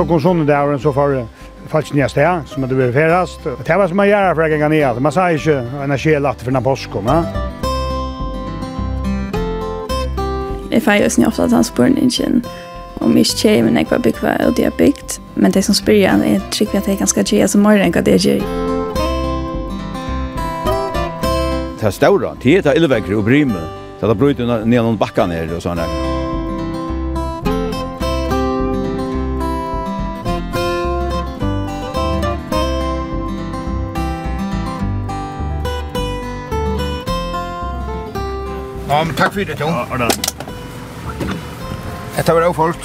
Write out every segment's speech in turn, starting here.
Så kom sånne der, så får faktisk nye sted, som det blir ferast. Det var som man gjør for en gang ned. Man sa ikke en kjelatt for den påsken. Ja? Jeg feier jo snitt ofte at han spør ikke om ikke tjej, men jeg var bygd og det er bygd. Men det som spyr han jeg tror at jeg kan skal tjej, altså morgen enn hva det gjør. Det er større, det er det illvekre og brymme. Det er bryter ned noen bakka ned og sånn der. Ja, men tack för det, Tom. Ja, det. Detta var det folk.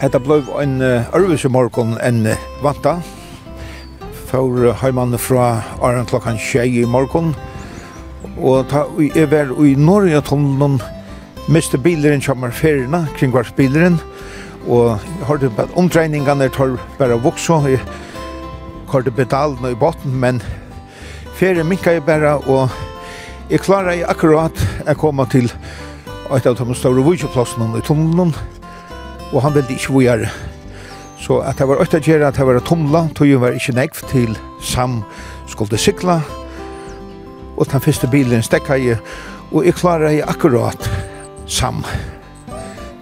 Detta blev en örvelse enn en vanta. För heimann från Aran klockan 20 i morgon. Og ta er ever i Norge tunnelen miste bilen kommer ferna kring vars bilen og har det omdreiningene tar bare voksa i har det bedalen i botten men ferie minka jeg bare, og jeg klarer jeg akkurat å komme til et av de store vujtjeplassene i tunnelen, og han ville ikke vujere. Så at det var øyne å gjøre at det var tumla, tog var ikke nekv til Sam skulle sykla, og den første bilen stekka jeg, og jeg klarer jeg akkurat Sam.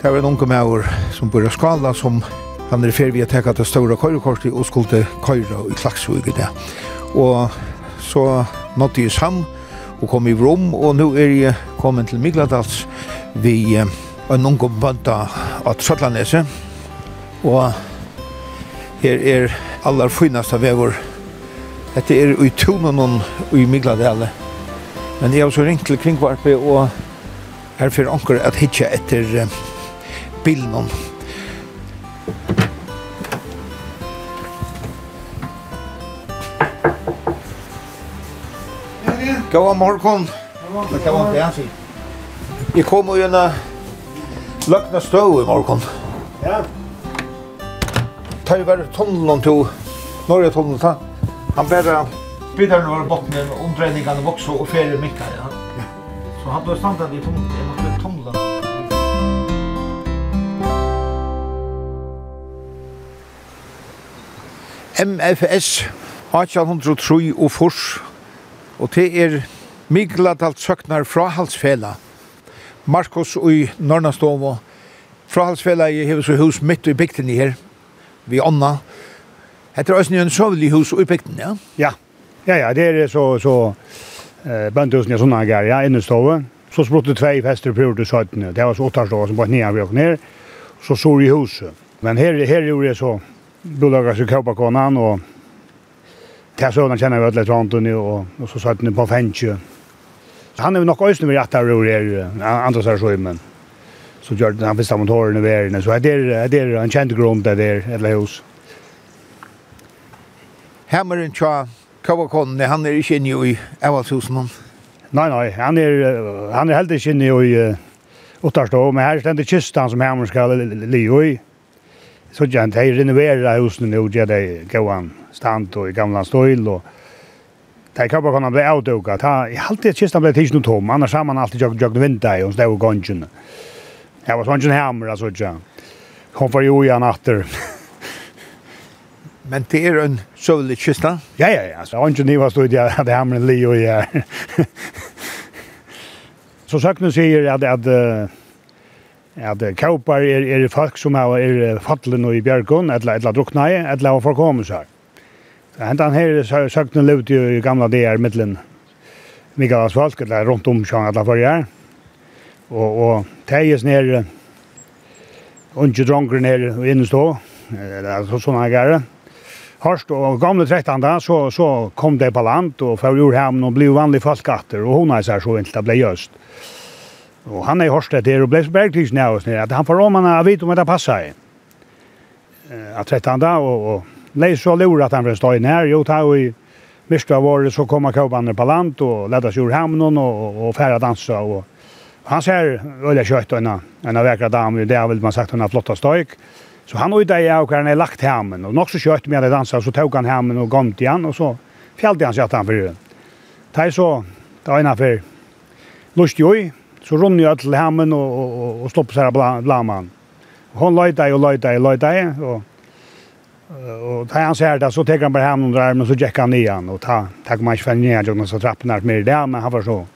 Det var en unge med som bor i skala, som han er ferdig å teka til store køyrekortet og skulle køyre i Klaksvig i det. Og så nådde jeg sam og kom i Rom, og nå er jeg kommet til Migladals vi eh, en ung bønta av Trøtlandese, og her er aller fineste vever. Dette er i tonen i Migladale, men jeg har så ringt til Kringvarpe, og her fyrir anker at hitje etter eh, bilen God morgon. Det kan vara inte i. Vi kommer ju en lökna stå i morgon. Ja. Tar ju bara tunneln till Norge tunneln. Han bara bidrar nu över botten och omdrejningarna också och färre mycket. Ja. Så han då standard i tunneln. Jag måste tunneln. MFS 1803 og Fors og det er Mikladalt søknar frahalsfela. Markus i Norrnastovo. Frahalsfela i heves og hus mitt i bygden i her, vi Anna. Hette er en Søvlig hus i bygden, ja? Ja, ja, ja, det er så, så eh, bøndhusen i sånne gær, ja, innestove. Så språttet tvei fester på jordet 17, det var så åttarsdag som bare nye vi åkne her. Så så i huset. Men her, her gjorde jeg så bolaget som kjøpte konan og Till så känner vi att Antoni och och så satt ni på Fenche. Han är nog också med att han är ju andra så här men så gör det han första motorn i världen så det är det är en känd grund där där eller hos. Hammeren tja Kavakon, han är ikke inne i Evalshusman. Nej, nej, han är han är helt inne i Ottarstå, men här ständer kistan som Hammeren ska ligga i så jag gjerne de renoverer husene nå, gjør de gåan stand og gamla stil og Det kan bara kunna bli avdøka. Jeg har alltid kistan ble tidsen og tom, annars har man alltid jag jag vinter i, og det och gången. Jag var sånn hjemme, altså ikke. Kom for jo igjen atter. Men det er en søvlig kistan? Ja, ja, ja. Så han ni var stod jag hade hjemme en li og jeg. Så søkene säger att, att at kaupar er, er folk som er, er fattelen og i bjergun, eller, etla druknei, eller har forkommet seg. Hentan her søkten jo i gamla DR mittlen Mikael folk, eller rundt om sjang etla fyrir Og, og teges ned unge dronker ned og innestå, så sånne gare. Harst og gamle 13 så, så kom det på land og for ur hemmen og blei vanlig folkatter, og hona er så inntil det blei jøst. Og han er i det og ble så bergtidsen av oss nere, at han får om han har vidt om det passer i. At trett han da, og, og lei så lura at han vil stå inn her, jo, ta og i myrstu av året så kom han kåpande på land, og ledda seg ur hamnen, og, og, og færa dansa, og han ser øyla kjøtt og en av vekra dam, det har vel man sagt han har flotta støyk. Så han ut der og han er lagt hamnen, og nok så kjøtt med det dansa, så tog han hamnen og gomt igjen, og så fjallte han seg at han fyrir. Det er så, det var innanfor lustig oi, Så runde jag till hemmen och, och, och, og stoppet här av blaman. Hon løyte og løyte og løyte og og tar han ser det så tar han bara hem under armen så jackar han igen och ta tar man inte fälla ner Jonas så trappen är mer där men han var så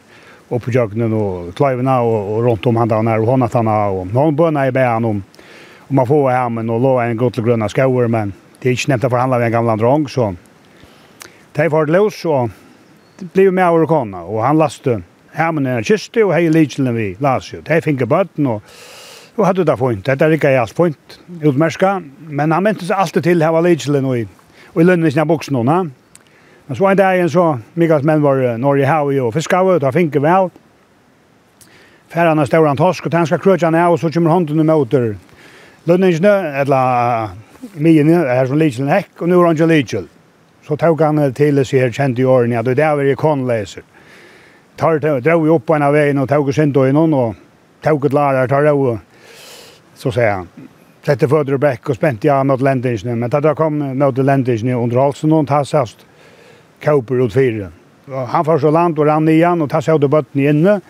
och på jagnen och klivna och, och runt om han där och hon att han och någon bönna i bän om om man får hemmen och låg en gott gröna skauer. men det är inte nämnt att förhandla med en gammal drang så tar fart loss så blev med och kona. och han lastade Hermen er kiste og hei lidselen vi las jo. Hei finke bøtten og og hadde det fint. Dette er ikke jeg alt fint utmerska, men han mente seg alltid til hava lidgjelen og i, og i lønnen i sina buksen hona. Men så en dag så, Mikaels menn var Norge haui og fiskave, og da finke vel. Færan er stauran tosk, og han skal krøtja ned og så kommer hånden og møter lønningene, eller mien her som lidgjelen hekk, og nu er han ikke lidgjel. Så tok han til seg her kjent i årene, at det er vi konleser tar det vi upp på en av vägen och tog oss ändå i någon och tog ett lärare tar det så säger han sätter föder och bäck och spänt jag mot ländingen men då kom mot ländingen under halsen och tar sast kauper ut fyra han får så land och rann igen och tar sig ut botten inne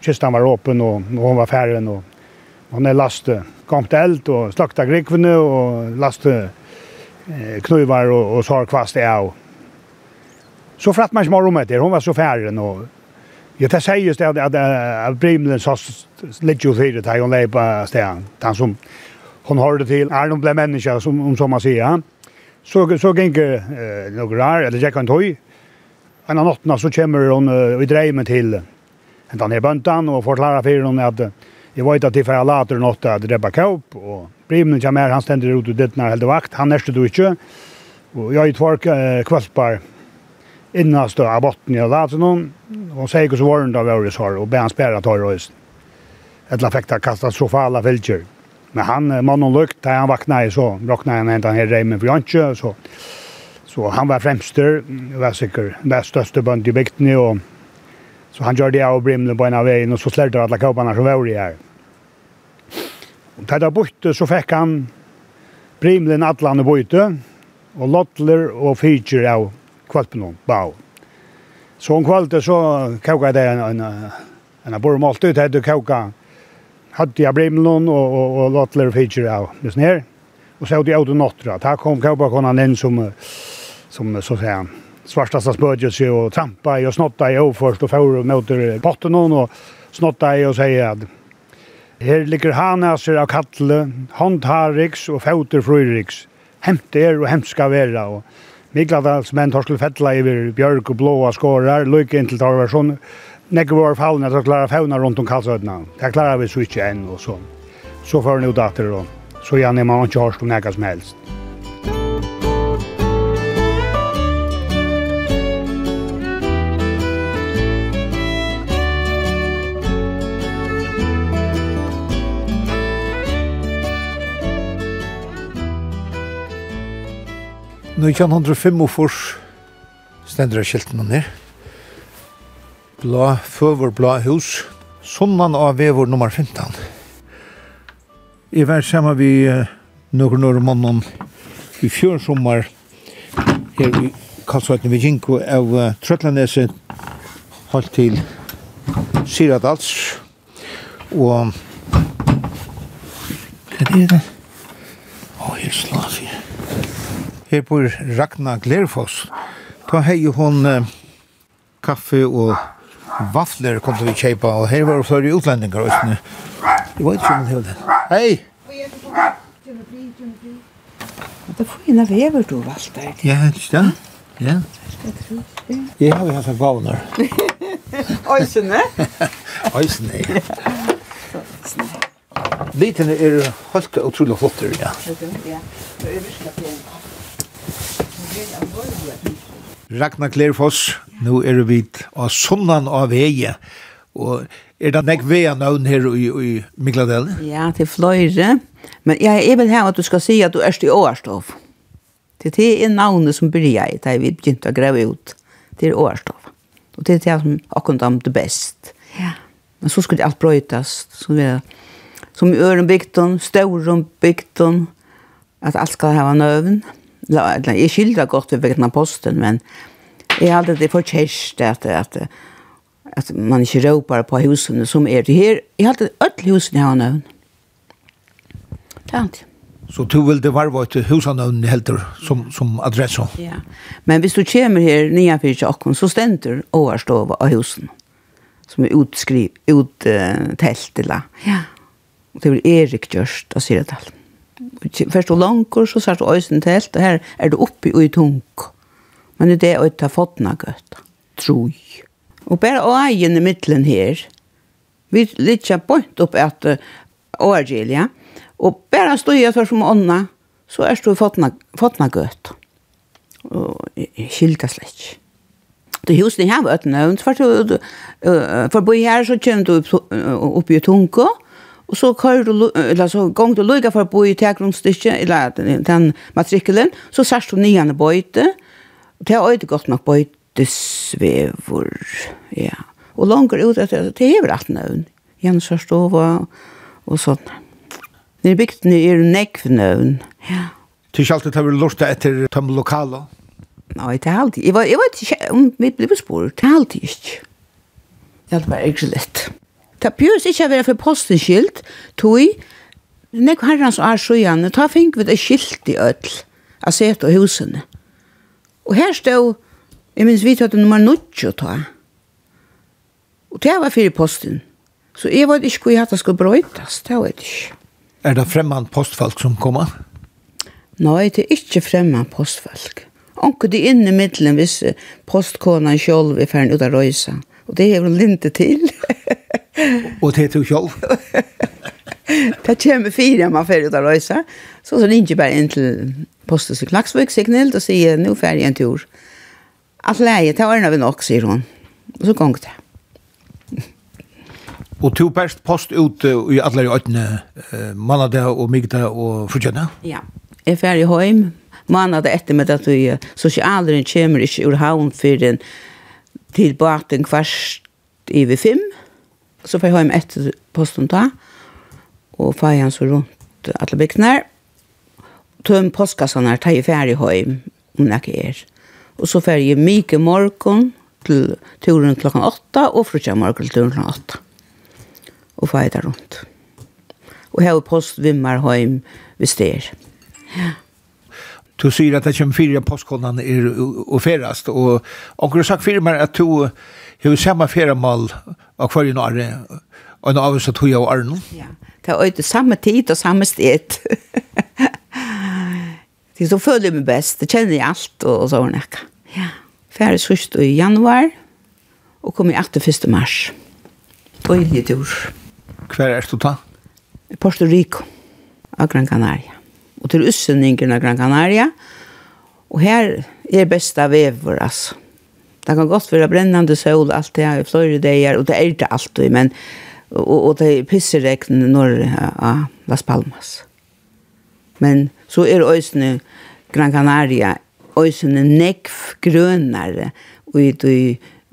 kistan var öppen och, och hon var färren och hon är lastad kom till eld och slakta grikvene och laste eh, knuvar och, och sarkvast är av. Så fratt man smar om det. Hon var så färren och Ja, det sies det at, at Brimlen så litt jo fyrir til hun leie på stedet. Han som hun har det til, er noen ble menneske, som, om som man sier. Så, så gikk uh, noen rar, eller gikk han tog. En av natten så kommer hun uh, i dreimen til en her bøntan og forklarer for henne at jeg vet at de får later nått at det er bare. Og Brimlen kommer her, han stender ut og ditt når heldig vakt. Han nærste du ikke. Og jeg tar kvalpar innast av botten i Latinum. Hon säger hur så var den där var det så be han spärra tar röst. Ett lafekta katastrofala filter. Men han mannen lukt där han vaknade så rocknade han ända ner reimen för Jantje så. Så han var främster, var säker, bäst största band i bygden och så han gjorde det av brimlen på en av vägen och så släppte alla kåparna som var det här. Och där borta så fick han brimlen atlan och byte och lottler och feature av kvalt på noen bau. Så om kvalt så kauka det en, en, en borrmålt ut, hadde kauka hadde jeg brimlån og, og, og låtler feature av det her. Og så hadde jeg ute nottra. ta kom kauka kona inn som, som så sier han, svartasta spödjelse och trampa i och snotta i och först och får mot botten och snotta i och säga att her ligger hanaser av kattle, håndharriks och fauter fruriks. Hämte er och hemska vera och Mikladals menn tar skulle fettla iver björk og blåa skårar, lykke inntil tar var sånn. Nekker var fallen til å klare fauna rundt om kalsødna. Det klarar vi så ikke enn og så. Så får han ut datter og så gjerne man ikke har stått nekka som helst. 1905 stender av skiltene ned. Blå, føver blå hus. Sunnan av vevor nummer 15. I vær sammen vi noen år mannen i fjør sommer her i Kalsvaten ved Jinko av Trøtlandese holdt til Siradals og hva er det? Å, helt slås her bor Ragna Glerfoss. Da har jo hun eh, kaffe og vafler kom til vi kjeipa, og her var det flere utlendinger. Også. Jeg vet ikke om det var det. Hei! Det får inn av vever du valgte. Ja, ikke det? Ja. Jeg har hatt en gavner. Øysene? Øysene, ja. Litene er helt utrolig flotter, ja. Ja, det er virkelig Ragnar Klerfoss, nu er vi av sunnan av veie, og er det nek veie navn her i, i Mikladel? Ja, til fløyre, men jeg er vel her at du skal si at du er i Årstov. Det er navnet som byrja jeg, da vi begynte å greve ut til Årstov. Og det er det som akkurat om det best. Ja. Men så skulle alt brøytas, som, vi, som i Ørenbygden, Staurenbygden, at alt skal ha nøvn. Ja jeg skildrer godt ved vegna posten, men jeg har alltid det for kjærst at, at, at man ikke råper på husene som er det her. Jeg har alltid alle husene jeg har nøvn. Det er alltid. Så du vil det varva et husanøvn helter som, som adresse? Ja, men hvis du kommer her nye fyrir tjokken, så stender overstova av husen som er utskriv, uttelt, uh, eller? Ja. Og Det er Erik Gjørst av Syredalen først og langer, så sørst øysen til og her er du oppi og i tung. Men det er øyta fotna gøtt, troi. Og bare øyen i middelen her, vi litja point opp at årgilja, og bare stod jeg for som ånda, så er støy fotna, fotna gøtt. Og skilta slett. Det husen i her var et nøvn, for, for bo her så kjem du opp, opp i tunga, Og så kör du, eller så gång du lukka för bo i teggrunnsstykket, eller den matrikulen, så sørst du nian bøyte, og det er inte gått nok bøytesvevor, ja. Och långt ut att det är er rett nøvn, Jan Sørstova og sånn. Nere bygden er nekv nøvn, ja. Du ikke alltid har lort etter tom lokala. Nei, det er alltid. Jeg vet ikke om vi blir spurt, det er alltid ikke. Det er bare ikke. Det bjørs ikke å være for postenskilt, tog, nek herrens år sjøen, ta fink vi det skilt i ødel, av set og husene. Og her stod, jeg minns vi det nummer 90 ta. Og det var fyrir posten. Så jeg vet ikke hvor jeg hadde skulle brøytas, det vet jeg ikke. Er det fremman postfolk som kommer? Nei, det er ikke fremman postfolk. Onke de inne i middelen hvis postkona sjolv er ferdig ut av røysa. Og det er jo linte til. og det tog jag. Det kommer fire man ferdig ut av røysa. Så så ringer jeg bare inn til postet i Klaxvik signal och säger nu färdig en tur. Att leie, tar ordna vi nok, sier hun. Og så gong det. Og tog bäst post ut uh, i alle i uh, månader og migda og förtjäna? Ja, jeg är färdig hem. Månader etter med at vi sosialeren kommer ikke ur havn for den til baten kvart i vi fem. Mm Så får jeg hjem etter posten da, og får jeg så rundt alle byggene. Tøm postkassene her, tar jeg ferdig hjem, om det ikke er. Og så får jeg mye morgen til turen klokken åtta, og frutja morgen til turen klokken åtta. Og får jeg der rundt. Og her er post vimmer hjem hvis det er. Ja. Du sier at det kommer fire postkodene er og ferast, og og du har sagt fire mer at du Hur samma feriemål av hver en arre, og en avvis av tog av arren. Ja, det er øyde samme tid og samme sted. det er så føler jeg meg best, det kjenner jeg alt og, og så var det Ja. Færre sørst i januar, og kom i 8. mars. Bøylig tur. Hver er du da? I Porto Rico, av Gran Canaria. Og til utsendingen av Gran Canaria, og her er besta vever, altså Det kan godt være brennende sol, alt det her i flere dager, og det er det alltid, men og, og det pisser regn når av Las Palmas. Men så er øysene Gran Canaria, øysene nekv grønere, og i de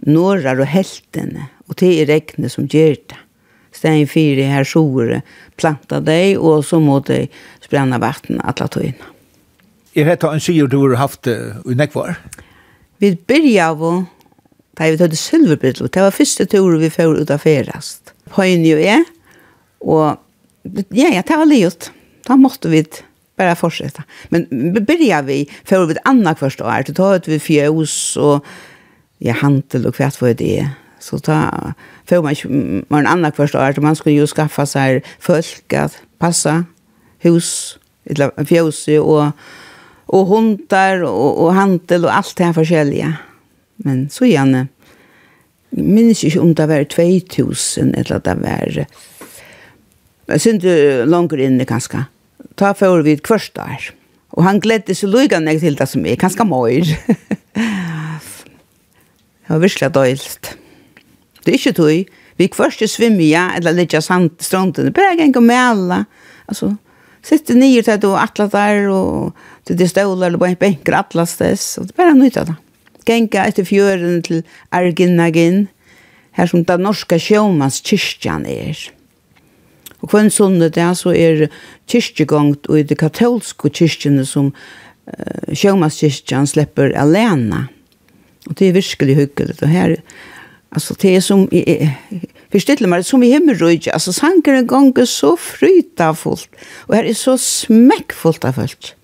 norrar og heltene, og det er rekne som gjør det. Stein fire her sjore, planta deg, og så må de sprenne vatten alle tøyna. Er dette en sier du har haft i nekvar? Ja. Vi byrja av da vi tøyde silverbrillo. Det var første tur vi får ut av ferast. Høyne jo er, og ja, ja, det var livet. Da måtte vi bare fortsette. Men byrja vi för vid annat första år. Då tøyde vi fjøs och ja, hantel och kvart för det. Så ta får man man annat första år. Man skulle ju skaffa sig folk at passa hus, eller fjäs och och hundar och, och hantel och allt det här forskjellige. Men så gjerne, minns ikke om det var 2000 eller det var jeg synes det langer inne ganske. ta for vi kvørst der og han gledde seg lukene til det som er ganske møyr det var virkelig døylt det er ikke tog vi kvørst svimmer ja eller litt av stranden bare jeg kan gå med alle altså sitter nyer til at du atlas der, og til de ståler, eller på en benker atlas dess, og det er bare nytt av det. Genka etter fjøren til Arginagin, her som den norska sjåmans kyrkjan er. Og kvann sunnet det, så er kyrkjegongt og i det katolske kyrkjene som uh, sjåmanskyrkjan slipper alene. Og det er virkelig hyggelig, og her, altså det er som, jeg, forstille meg, som i himmelrøyge, Alltså sanger en så fryta fullt, og her er så smäckfullt av fullt.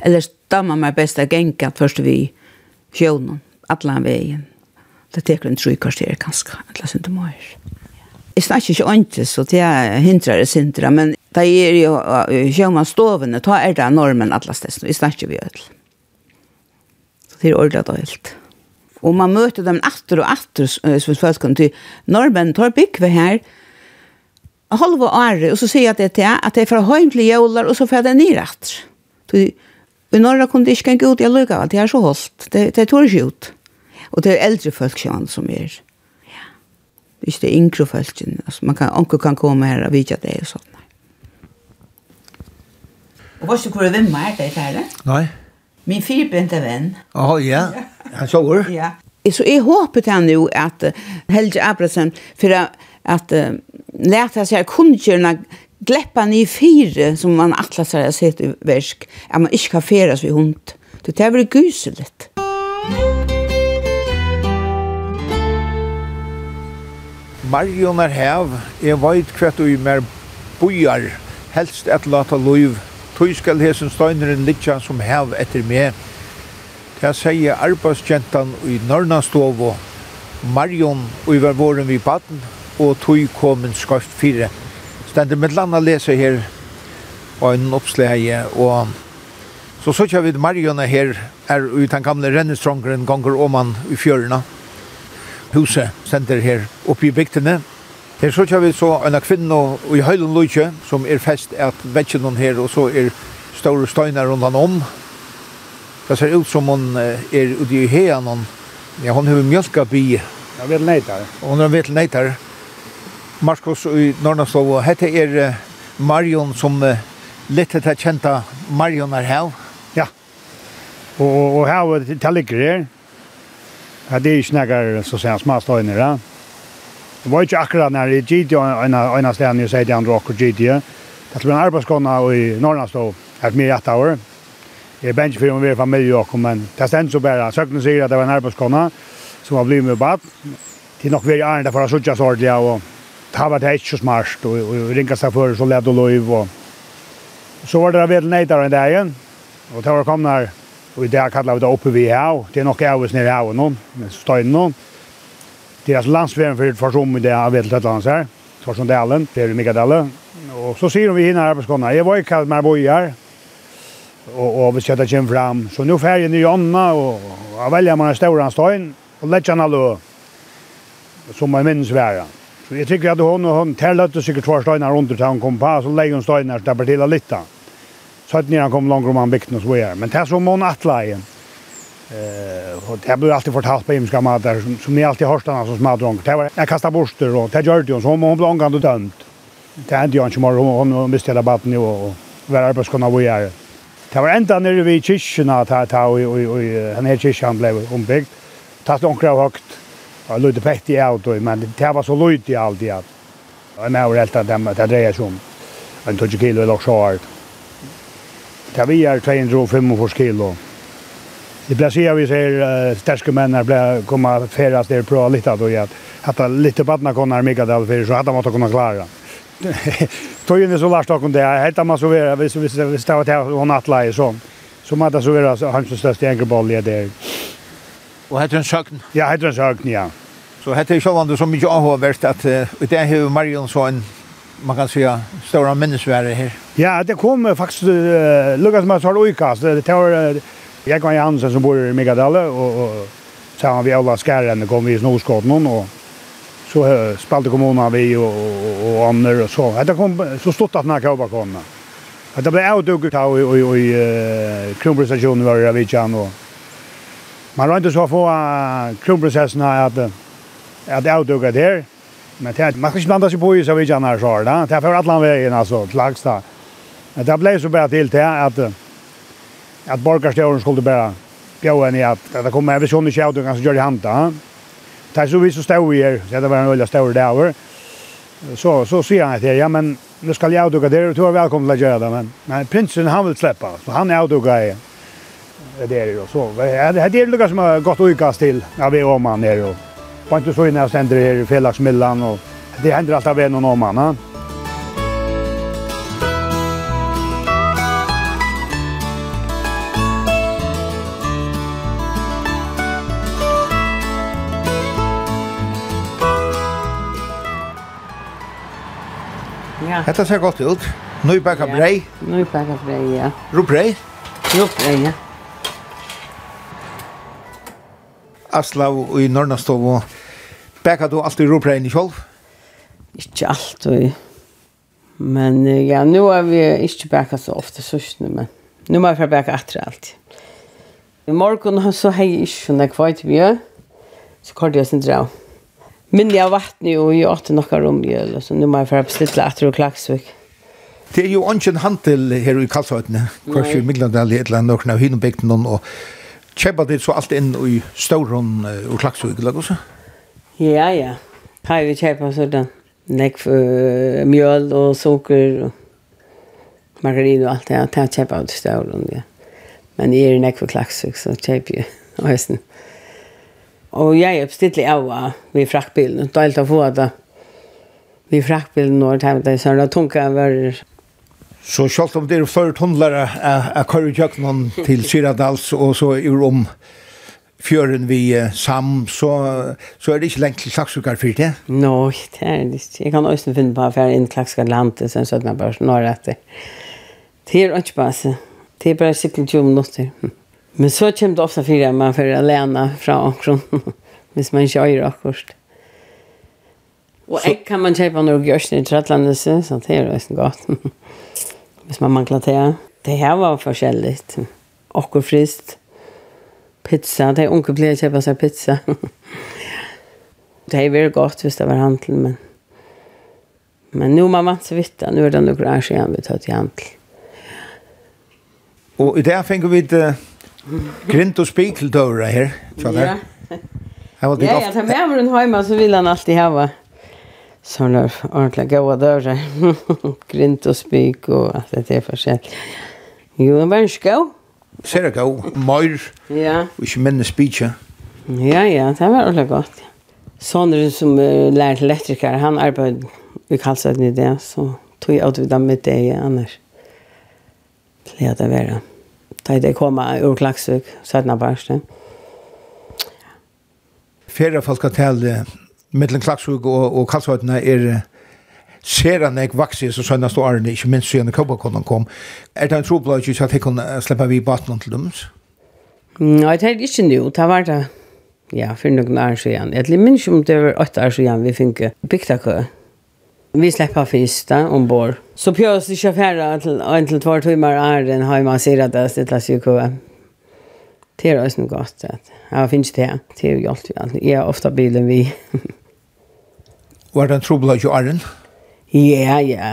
Eller stamma mig best av genka først vi sjøvnen, alle vägen. Det teker en trykvarster kanskje, alla sin til Jeg snakker ikke åndes, så det er hindrer det sindra, men det er jo sjøvnastovene, da er det normen alle stedene, vi snakker vi ødel. Så det er ordentlig og helt. Og man møter dem atter og atter, som folk kan til Norrben tar bygve her, halva året, og så sier jeg det til at at er fra høym til jævlar, og så får jeg det nyrett. I norra kunne det ikke gå ut, jeg lukka alt, det er så holdt, det, det tår ikke ut. Og det er eldre folk som er. Ja. Det er ikke det yngre folk, altså, man kan, onker kan komme her og vite det og sånt. Og hva ikke hvor det vimmer er det, det? Nei. Min fyrbente venn. Å, oh, ja. Han sover. Ja. Så jeg håper til han jo at Helge Abrasen, for at uh, leta seg kundgjørende gleppa ni fire som man atlas har sett i versk, at man ikke kan feras vid hund. Det er vel guselig. Marion er hev, jeg vet hva du mer bojar, helst et lata loiv tog skal hesen støyneren litja som hev etter meg. Det sier arbeidsgentan i Norrnastovo, Marion, og var våren vi baden, og tog kom en skaft fire. Stendur med landa lese her, og en oppsleie, og så så kjør vi Marion her, er ut den gamle rennestrongeren, ganger oman i fjørna. Huset stender her oppe i bygtene, Her så kjører vi så en kvinne i høylen lukje, som er fest at vetjen noen her, og så er store støyner rundt han om. Det ser ut som hun er ute i heen, ja, hun har mjølka bi. Hun er neitar. Hun er vel neitar. Marskos i Norrnastov, og hette er Marion som litt etter kjenta Marion er her. Ja. Og, og her, det ligger her. Ja, det er ikke nægger, så sier han, smalt ja. Det var ikke akkurat når jeg gitt jo en av stedene jeg sier til andre åker gitt jo. Det ble en arbeidskåne i Norrlandstå, et mye rett av år. Jeg er bensk for om vi er familie åker, men det stendte så bare. Søkene sier at det var en arbeidskåne som var blitt med bad. Det er nok veldig ærende for å sitte så ordentlig, og det var det ikke så smart, og ringa seg for, så ledd og lov. Og så var det veldig nøytere enn det igjen, og det var kommet her, og i dag kallet vi det oppe vi her, det er nok jeg hos nere her og noen, med støyne noen det är landsvägen för försum i det av ett land så här. Torsondalen, det är Mikadalen. Och så ser vi hinna här på Skåne. Jag var i Kalmar bojar. Och och vi ta kim fram. Så nu färgen i Jonna och jag väljer man en Storanstein och Lechanal då. Som man minns vara. Så jag tycker att hon och hon tällde sig två stenar runt där hon kom på så lägger hon stenar där på till lite. Så att ni han kom långt om han byggt något så är. Men det är som hon attlajen. Eh, och det blir alltid fortalt på himmelska där som, som ni alltid har stannat som smadrång. Det var jag kastar borster och det gjorde hon så hon, hon blev ångande dömd. Det är inte jag inte mer, hon, hon miste hela batten nu och, och var arbetskunna vad gör. Det var ända nere vid kyrkorna ta ta och och han den här kyrkan blev ombyggd. Tas onkra högt. Och lite pett i auto men det var så lite i allt i att. Jag menar helt att dem att det är som en 20 kilo eller så här. Det var 205 kilo. Det blir sier vi ser starka män när blir komma färdas där på lite då jag att lite barn konar mycket där för så hata man kunna klara. Tojen är så last och det helt man så vara vis så vi står att hon att lägga så. Så man där så vara han så störst enkelboll där. Och heter en sökn. Ja, heter en sökn ja. Så heter ju själva så mycket avhåvärst att det är hur Marion så en man kan säga stora minnesvärde här. Ja, det kommer faktiskt Lukas Lucas Massar Oikas. Det tar Jag kan Jansen som bor i Megadale och, och har vi alla skärren kom vi i Snorskatan och så uh, spalte kommunen vi och, och, och Anner och så. Det kom så stort att den här kåbakonen. Det blev avdugget här i, i, i kronprinsstationen var det vid Tjan och Man var inte så få kronprinsessen här att, att avdugga det här. Men det, man ska ikke blanda seg på i så vid Tjan här så här. Det er for alle veien, altså, til Lagstad. Det ble så bra til det att at borgarstjärn skulle bära bjöa ni at det kommer även sån i sjävd och kanske gör i handa. Tack så vi så stod i her, så det var en veldig stor där. Så, så sier han att ja men nu skal jeg avduka der, og du er velkommen til å gjøre det. Men, men prinsen han vil slippe, så han er avduka i det är ju så. Det er är det som har gått utkast til, ja, vi er om han är. Och inte så innan jag ständer här i Felaxmillan och det händer alltid av en och någon annan. Ja. Hetta ser godt ut. Nøy bakka brei. Nøy bakka brei, ja. Rubrei? Rubrei, ja. Aslav i Norrnastovo, bakka du alltid rubrei i kjolv? Ikke alltid. Men ja, nu har vi ikke bakka så ofte sørsene, men nu må jeg fra bakka atre alltid. I morgen så hei ikke sånn jeg kvart vi gjør, så kort jeg sin drav. Men jeg vattnar jo, och jag åt några romjöl och så nu jeg få bestille etter og klaxvik. Det är ju ingen handel her i Kalsøytene, kanskje i Midlandal, et eller annet, noen av Hindenbäcken og köpa det så alt inn i Storon og Klaxvik eller så. Ja ja. Här vi köper sånn. Nekk Näck uh, mjöl och socker och margarin og alt det. Jag tar av det Storon ja. Men jeg er nekk for Klaxvik så köper jag. Och Og jeg er bestilt av vi fraktbilen. Da er det å få det. vi fraktbilen når det er sånn at tunga var... Så selv om det er ført hundlere av Kåre til Syradals og så er om fjøren vi eh, sam, så, så er det ikke lengt til Saksukar for det? Nå, det er det ikke. Jeg kan også finne på at jeg er inn til Saksukar landet, så jeg bare snarere etter. Det er ikke bare, det er bare sikkert 20 minutter. Men så kommer det ofta fyrir at man fyrir alene fra omkron, hvis man ikke øyer akkurat. Og egg kan man kjøpe når du gjørs i Trøtlandet, så det er jo godt. hvis man mangler det. Det her var forskjellig. Akkur frist. Pizza, det er unge blir kjøpe seg pizza. det er veldig godt hvis det var handel, men... Men nu man vant så vitt, nu er det noen år siden vi tar til handel. Og i det her finner vi... Uh Grint och spikeltåra här. Så det. Ja, ja, ta med meg den hemma så vill han alltid ha. Sådana ordentliga goda dörrar. Grint og spik og alt det är forskjellig. Jo, det var en skå. Ser det gå. møyr, Ja. Och ikke minne spitja. Ja, ja, det var ordentligt gott. Sånne som uh, lærte elektriker, han arbetade i Karlsöden i det. Så tog jag ut vid dem med det annars. Pleda det Mm da jeg kom ur Klaksvik, sætna barste. Fjerde folk har talt mellom Klaksvik og, og Kalsvøtene er ser han jeg vakser så sønne stå årene, ikke minst siden København kom. Er det en troblad ikke at jeg kunne slippe vi baten til dem? Nei, det er ikke nå. Det var det, ja, for noen år siden. Jeg minns ikke om det var åtte år siden vi fikk bygtakø. Vi släpper först ombord. Så pjös i chaufförer till en till två timmar är den har man ser att det sitter sig kvar. Det är ju gott att. Ja, finns det. Det är ju allt vi är ofta bilen vi. Var den trubbel att ju är Ja, ja.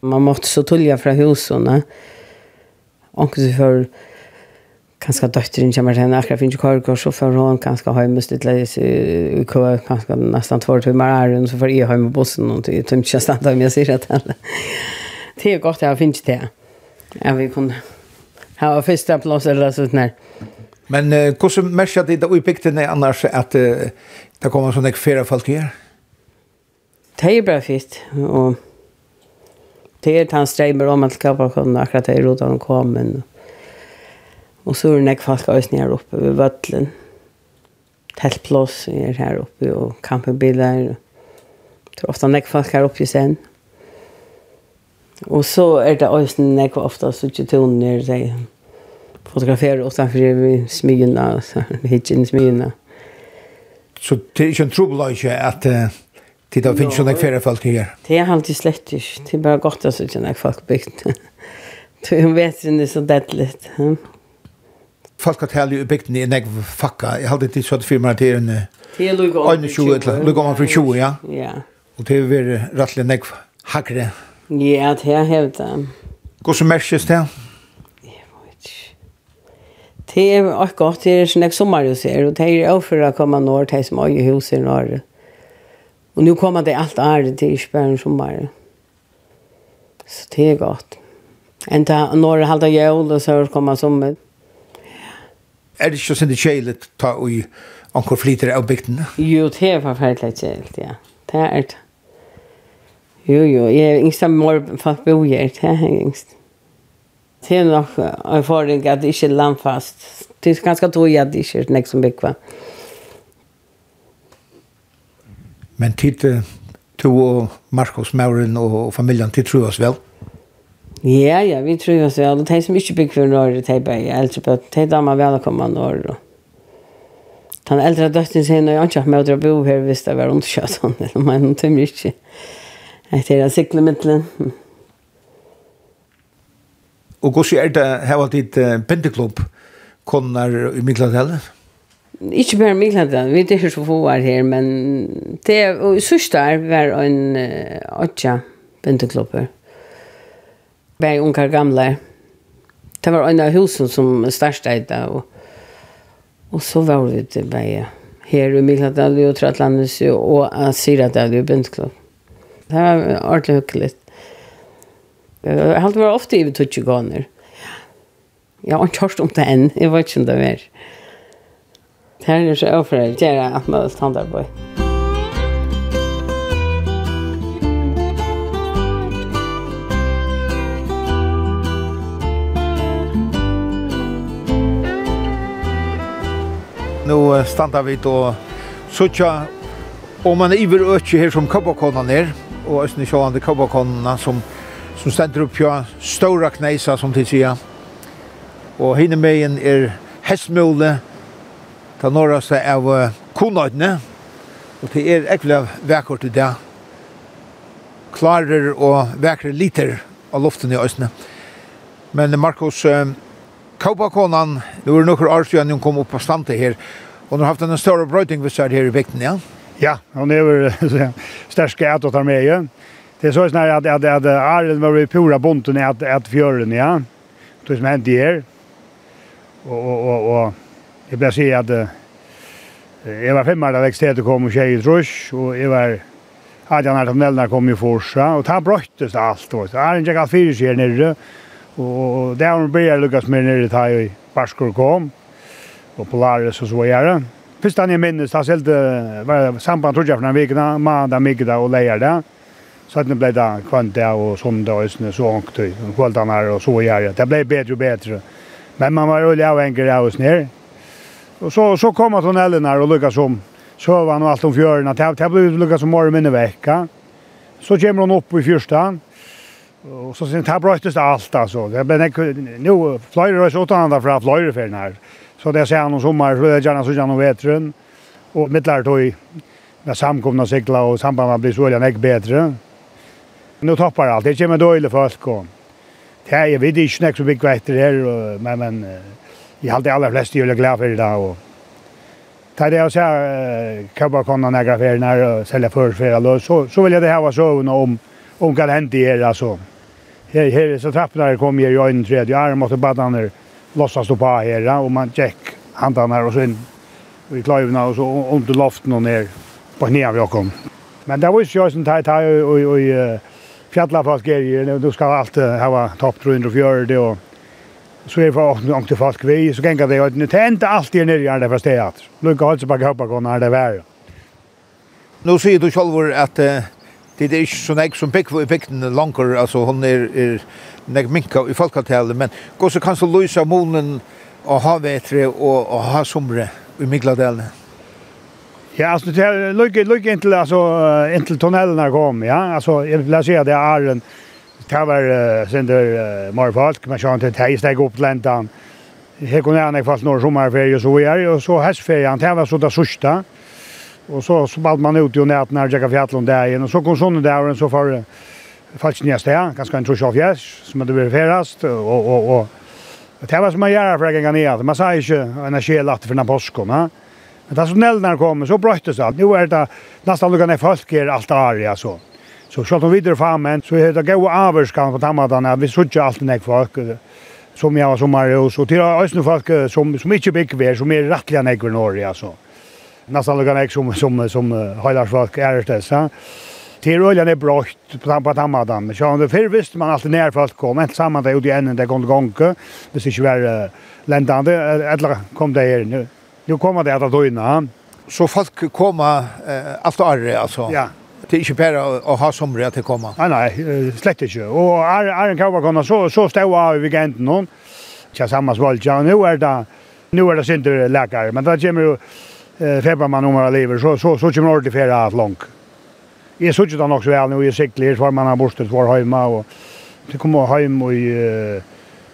Man måste så tulja från husen. Och så för kanskje døtteren kommer til henne, akkurat finner korgård, så får hun kanskje hjemme litt leis i kø, kanskje nesten två timer er hun, så får jeg hjemme bussen, og det er ikke stand om jeg sier det Det er godt jeg finner det. Ja, vi kunne ha første plass eller sånt der. Men uh, hvordan merker det da i bygdene annars at uh, det kommer sånne flere folk her? Det er bare fint, og det er han streimer om at kappa akkurat det er rodan kom, men... Uh, Og så er det nek folk også nere oppe ved Vøtlen. Teltplås er her oppe, og kampenbiler. Det er ofte nek folk her oppe i sen. Og så er det også nek ofte suttjetoner, de fotograferer utenfor smyene, hitjen smyene. Så det er ikke en trobelage at uh, det da finnes jo noen færre folk her? Det er alltid slett ikke. Det er bare godt at det er folk bygd. Du vet ikke, Det er så deadligt. Ja folkatelje i bygden i nek fakka. Jeg hadde tid sånn firma til en... Til Lugom. 21, Lugom fra 20, ja. Ja. Og det er vært rettelig nek hakre. Ja, det er hevd. Gå som merkes det? Jeg vet ikke. Det er også godt, det er sånn jeg sommer du ser, og det er også for å komme når, det er som øye hus i Norge. Og nå kommer det alt ære til ikke bare en sommer. Så det er godt. Enda når det halda jævla, så kommer sommer er det ikke sånn det kjeilet ta i anker flytere av bygden? Jo, det er forferdelig kjelet, ja. Det er det. Jo, jo, jeg er yngst av mor fast bo her, det er yngst. Det er nok en fordel at det ikke er landfast. Det er ganske tog at det ikke er nek som bygva. Men tid, to og Markus, Mauren og familien, tid tror oss vel? Ja, ja, vi tror oss vel. Det er som ikke bygger for Norge, det er bare eldre på, Det er da de damer velkommen Norge. Den eldre døtten sier, når jeg ikke har med å bo her, hvis det var underkjøtt, eller meg, noen tømmer ikke. Jeg tror jeg sikler midtelen. Og hvordan er det her var ditt penteklubb kommer i Midtlandet? Ikke bare i vi er ikke så få var her, men det, og sørste er var en åtja penteklubber. Bär unkar gamla. Det var en av husen som startade och och så var vi det bär her i Milhadal og Trattlandes og Asira där i Bindklub. Det var ordentlig hyggelig. Jeg har alltid varit ofta i Tutsjuganer. Jeg har ikke hørt om det enn. Jeg vet ikke om det är. Det här är så overfor Det er at man standardböj. Musik Nu standa vi då sucha om man iver ökje här som kabbakonan ner och ösne sjåande kabbakonan som som ständer upp på stora knäsa som till sia. Och hinne mejen er hästmule ta norra sig av konadne och det är ekvla väkort i det klarer og vekre liter av luften i Østene. Men Markus, Kaupakonan, det var noen år siden hun kom opp på stamte her, og hun har haft en større brøyting hvis seg her i vekten, ja? Ja, hun er jo størst att å ta med, ja. Det er så snart at, at, at Arlen var i pura bonten i at, at fjøren, ja. Det som hendte her. Og, og, og, og jeg ble si at jeg var fem år da vekstetet kom og tjej i trusk, og jeg var Adjan Artamnellna kom i Forsa, og det brøttes alt. Arlen gikk alt fyrir sig her nere, Og det har började Lucas med nere till i Barskor kom. Och Polaris och så vidare. Först han jag minnes, det helt var samband trodde jeg for den veckan, måndag, middag och det. Så att det blev det kvanta och söndag och snö så ångt i kvällarna och så vidare. Det blev bättre och bättre. Men man var rolig avhengig av oss ner. Och så, så kom att hon Elena och lyckas om han och allt om fjørene. Det blev lyckas om morgon minne vecka. Så kommer han upp i fyrstan. Och så sen tar bröstes allt alltså. Det men nu flyger det åt andra från flyger för här. Så det ser han sommar så det gärna så gärna vetren och mittlar då med samkomna cykla och samband blir så jävla bättre. Nu tappar allt. Det kommer dåligt folk och det är vid det snack så big vetter här men men allt hade alla flesta jävla glad för det och Ta det och säga kan bara komma några affärer när sälja för för så så vill jag det här vara så om om kan hända er alltså. Her, her, så trapporna kom ju i øynene tredje arm måtte bara ner lossa stå på här och man check handan här och sen i klarar och så under loften och ner på ner vi kom. Men det var ju så sånt här tar och och fjalla fast grejer du ska allt ha topp 340 och så är för att inte fast vi så gänga det att det inte alltid ner i det fast det att. Lucka hålls bara hoppa går när det väl. Nu ser du själv att det er ikke så nek som bygg i bygden langer, altså hun er, er nek minka i folkavtalet, men gå så kan så løysa månen og ha vetre og, og ha somre i Migladalen. Ja, altså det er lykke, lykke inntil, altså, inntil tunnelene kom, ja, altså jeg vil si at det er en Det var uh, sender uh, mer folk, men sånn til teg steg opp til lentan. Her kunne jeg fast noen sommerferie og så er, og så hestferien, det var så det sørste. Och så så bad man ut ju när när jag fjällen där igen och så kom sån där och så för falskt nästa ja, ganska en trosch av jäs som det blir färast och och och det var som man gör för att gå ner. Man sa ju en skelat för den påsken. Men det som när kommer så bröttes det. Nu är det nästan lugna folk är allt där ja Så skall de vidare fram men så är det gå överskan på tammadan vi såg allt när folk som jag var som Marius och till ösnu folk som som inte bygger som är rättliga när i Norge alltså nästan lika ek som som som Heilarsvalk är det så. Till oljan är brått på på tamadan. Men sjön det för visst man alltid när folk att inte ett samman där i änden där kom gånga. Det är ju väl ländande eller kom det här nu. Nu kommer det att då innan. Så folk kommer eh, allt arre alltså. Ja det är inte bara att ha somre att komma. Nej nej, slett inte. Och är är en kava kan så så stå av i gent någon. Tja samma svalja nu är det nu är det synd läkare, men det kommer ju eh febbar man om man lever så så så kommer ordentligt färra att lång. Jag såg ju då också väl nu i cykler var man har borstet var hemma och det kommer hem i i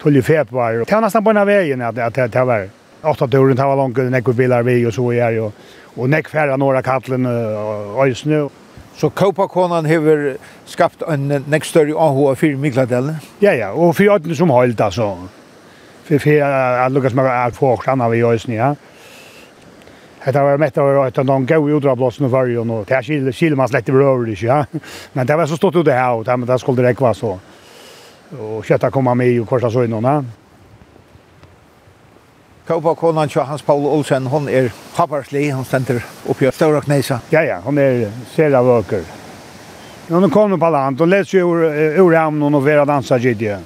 tolje var. Det är nästan på en här vägen at, att det var åtta dörren det var långt när jag bilar vi och så är jo. och näck färra några kallen och snö. Så Kopakonan har skapat en näst större AH för Mikladalen. Ja ja, och för öden som höll alltså. För för att Lucas Maga att få stjärna vi i Ja. Det var mätt av att de går ju dra blåsen för ju och det skil skil man släckte över det ja. Men det var så stort ute här och det men skulle det räcka så. Och köta komma med och korsa så innan. Ja. Kaupa konan tja Hans Paul Olsen, hon er happarslig, hon stender oppi av Stora Kneisa. Ja, ja, hon er sera vøker. Hon kommer på land, hon leds jo ur, ur hamnen og vera dansa gidje.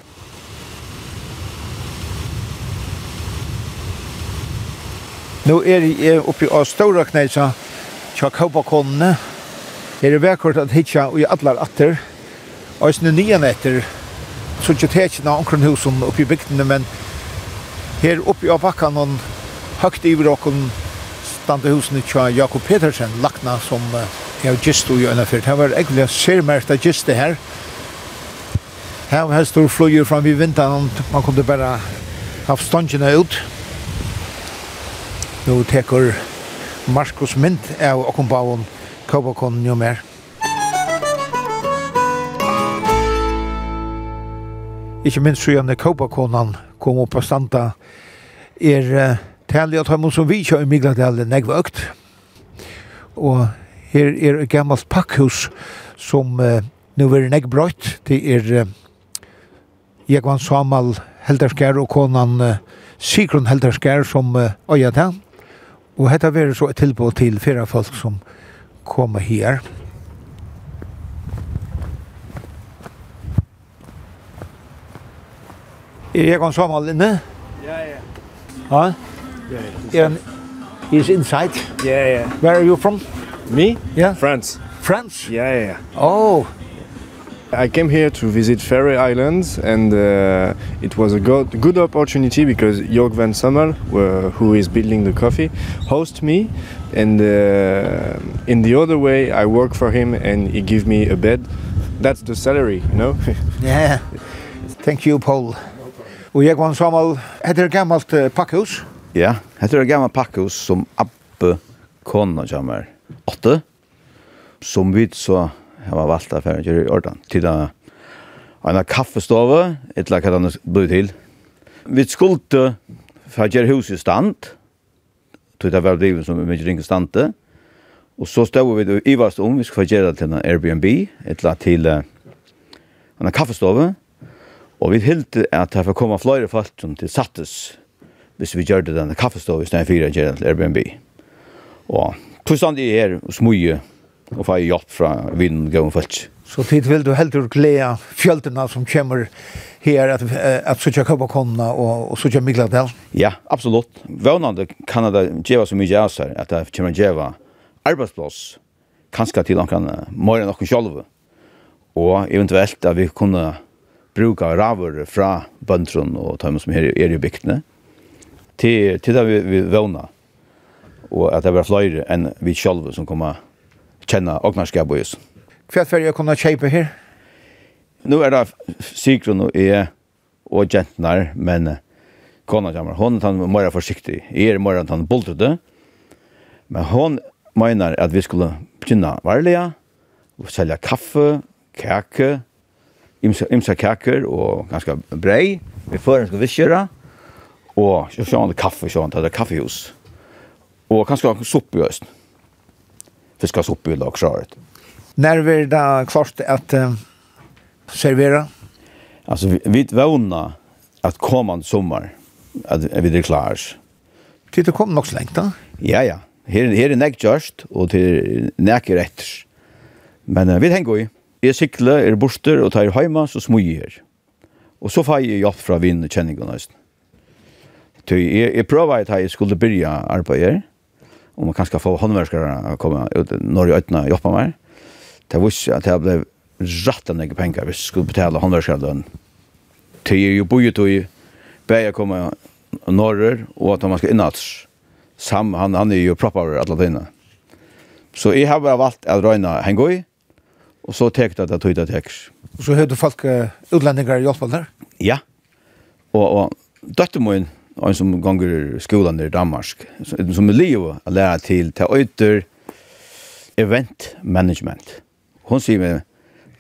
Nu er jeg oppi av Stora Kneisa, tja Kaupakonene, er det vekkort at hitja og i allar atter, og i sinne nian etter, så ikke tekina omkring husen oppi bygdene, men her oppi av bakkan og høgt i vrokken stande husen tja Jakob Petersen, lakna som jeg har gist og gjøyna fyrt. Her var egentlig sérmerkt av gist det her. Her var stor flyer fram i vinteren, man kunne bare haft ståndjene ut. Nu tekur Markus mynd av okkom bavon Kåbakon jo mer. Ikke minst så gjerne Kåbakonan kom opp og standa er uh, tali at han som vi kjøy i Migladalen negva økt. Og her er et gammalt pakkhus som uh, nu er negbrøyt. Det er uh, Jekvan Samal Helderskær og konan uh, Sigrun Helderskær som uh, øyet han. Og hetta verður så et tilbud til flere folk som kommer her. Er jeg kon sommer inne? Ja, ja. Ja? Ja, ja. He's inside? Yeah, yeah. Where are you from? Me? Yeah. France. France? Yeah, yeah. Oh. I came here to visit Faroe Islands and uh, it was a good, good opportunity because Jörg van Sommel, uh, who is building the coffee, host me and uh, in the other way I work for him and he give me a bed. That's the salary, you know? yeah. Thank you, Paul. Og Jörg van Sommel, heter det gammalt uh, pakkhus? Ja, heter det gammalt pakkhus som Abbe Kona kommer. Åtte, som vi så Jeg var valgt av ferdig i i Til da, en kaffestove, et eller annet blod til. Vi skulle for fra gjør huset stand, tog det var driven som vi mye ringe stande, og så stod vi i vast om, vi skulle gjøre til en Airbnb, et eller til en kaffestove, og vi hilde at det var kommet flere folk som til sattes, hvis vi gjør det denne kaffestove, i stedet for å gjøre til Airbnb. Og tog stand i her, og smuje, og få hjelp fra vinn gøyne folk. Så tid vil du heldur glede fjøltene som kommer her at, at suttje København og, og suttje Migladel? Ja, absolutt. Vånande kan det gjøre så mye av seg at det kommer gjøre arbeidsplass kanskje til noen mer enn noen selv og eventuelt at vi kunne bruka raver fra bøndrun og tømmen som her er i bygdene til, til det vi, vi våna og at det var flere enn vi selv som kommer kjenne åknarskap og jøs. Hva er det jeg kunne kjøpe her? Nå er det sikron og jeg og gentnar, men kona kommer. Hon er mer forsiktig. Jeg er mer han boltede. Men hon mener at vi skulle begynne varlige, og selge kaffe, kake, imsa, imsa kaker og ganske brei. Vi fører skal viskjøre. Og så sjående kaffe, sjående, det er kaffehus. Og kanskje suppe i østen fiskas upp i lagskäret. När vi det klart att uh, servera? Alltså vi, vi vånar att kommande sommar att vi är klara. Tid det kom nog så länge då? Ja, ja. Här här är näck just, och till näck rätt. Men uh, vi tänker i. Jeg sikler, er borster, og tar heima, så smøy jeg. Og så får jeg hjelp fra vinn og kjenningen nesten. Så jeg, jeg prøver at jeg skulle begynne arbeidet her, om man kanskje få håndverskere å komme ut når jeg øyne jobba mer. Det var ikke at jeg ble rett av noen penger hvis jeg skulle betale håndverskere lønn. Det er jo boet og bare jeg kommer norrør og at man skal innats. Sam, han, han er jo proppar alle dine. Så jeg har bare valgt å røyne henger i, og så tek det at jeg tog det tekst. Og så høyde folk uh, utlendinger i hjelpen der? Ja, og, og døttemoen, en som gonger skolan i Danmark, som er livet å lære til, til øyter event management. Hon sier meg,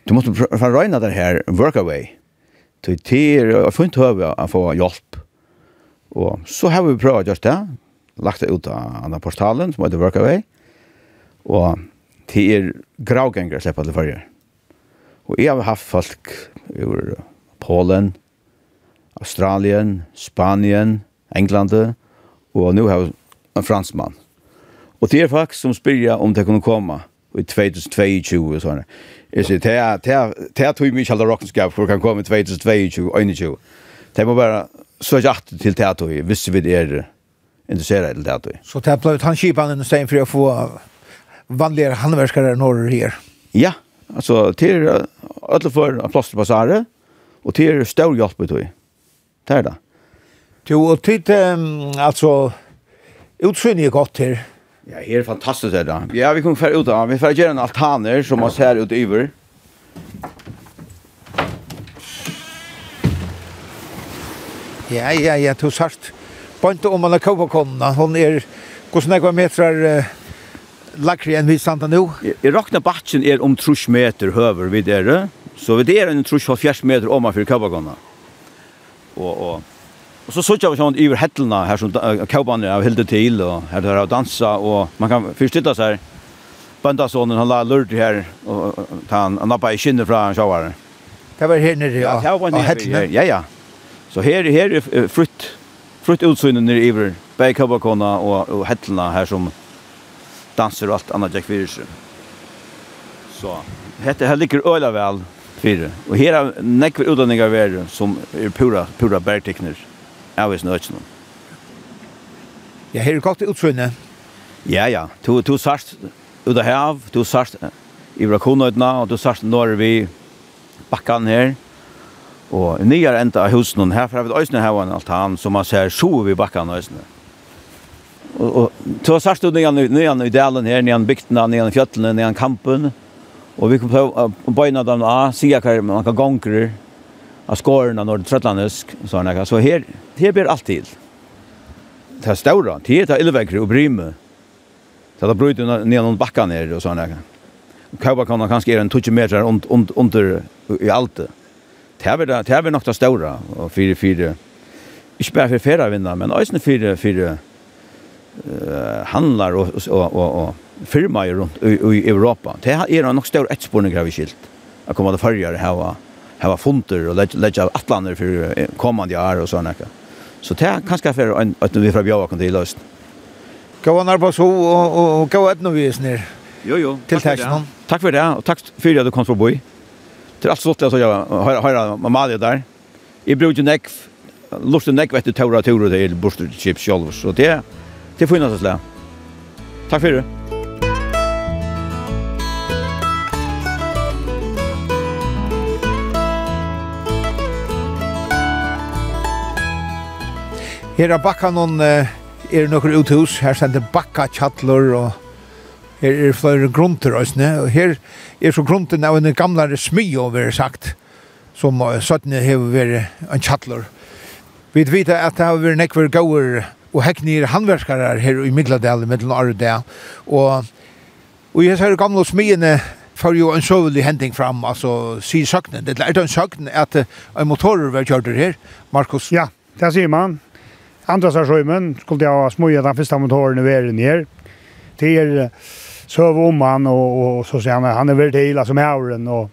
du måste få røyne det her workaway, til til å få ikke høve å få hjelp. Og så har vi prøvd å gjøre det, lagt det ut av denne portalen som heter workaway, og til er gravgengere slipper det førre. Og jeg har haft folk ur Polen, Australien, Spanien, England og nu har en fransman. Og det er folk som spyrja om det kunne komme i 2022 og sånne. Jeg sier, det er, det er, det er tog mye alle rockenskap for kan komme i 2022 og 2021. Det må bare søke at til det tog, hvis vi er interesseret till det tog. Så det er bløtt han kipan enn stein for å få vanligere handverskere når her? Ja, altså til alle for plass til passare, og til stor hjelp på tog. Det er det. Jo, og tid, um, altså, utsynning er godt her. Ja, her er fantastisk det da. Ja, vi kommer færre ut da. Vi får gjøre en altaner som man ser ut over. Ja, ja, ja, du sagt. Bant om man har kåpa konna. Hon er, hvordan er metrar uh, lakri enn vi standa nu? Jeg rakna batchen er om trus meter høver vid dere. Så vi er en trus halvfjerds meter om man fyrir kåpa konna og og Og så såg jag sånn över hettelna här som kaubanne av Hilde till och her der och dansa och man kan förstå så här Bandasonen han la lurt här och ta han han nappa i skinnet från showaren. Det var här nere ja. Ja, var Ja, ja. Så här här är frukt frukt utsynet nere över Bäckabakona och och hettelna här som danser och allt annat jack virus. Så hette her ligger öla väl Fyra. Og her er nekve utdanningar verre som er pura, pura bærtekner av eisen økjennom. Ja, her er godt utsynne. Ja, ja. Du, du sørst ut av hav, du sørst i brakonøytene, og du sørst når vi bakkan her. Og nyar enda av husen, her fra vi øyne her var en altan, som man ser så vi bakkan øyne. Og, og du sørst ut nyan, nyan i delen her, nyan bygtene, nyan fjöttene, nyan kampen, Og vi kan prøve å bøyne dem av, sier hva man kan gongre av skårene når det er trøttlandsk. Sånn, så her, her blir alt til. Det er større, det er elvekkere og bryme. Så det bryter ned noen bakker ned og sånn. Kauba kan kanskje gjøre en 20 meter under i alt det. Det er vel nok det større, og fire, fire, ikke bare for ferievinner, men også fire, fire uh, handlar og, og, og, og firma rundt i, i Europa. Det er nok stor etterspårning av skilt. Jeg kommer til farger her hava funter og leggja atlaner for komandi år og sånn ekka. Så det er kanskje for en, at vi fra Bjava kan til løst. Gå an arbeid så, og, og gå et noe vis ned. Jo, jo. Til teksten. Takk for det, og takk for at du kom for å bo i. Til alt sluttet, så jeg har høyre Amalie der. Jeg bruker nekv, lortet nekv etter tåra tåra til Borster Chips så det, det, det finnes det slag. Takk for det. Her er bakka noen, er nokkur uthus, her sender bakka tjattler og her er flere grunter og her er så grunten av en gamlare smy over sagt, som søttene hever vært en tjattler. Vi vet at det har vært nekver gauer og heknir handverskare her i Migladal, mellom Arudea, og Og jeg ser gamle smiene får jo en søvelig hending fram, altså sier søknen. Det er en søknen at en motorer var kjørt her, Markus. Ja, det sier man. Andra stationen skulle jag ha smöjat den första motorn i världen ner till söv om han och, och så säger han han är väl hela som hauren och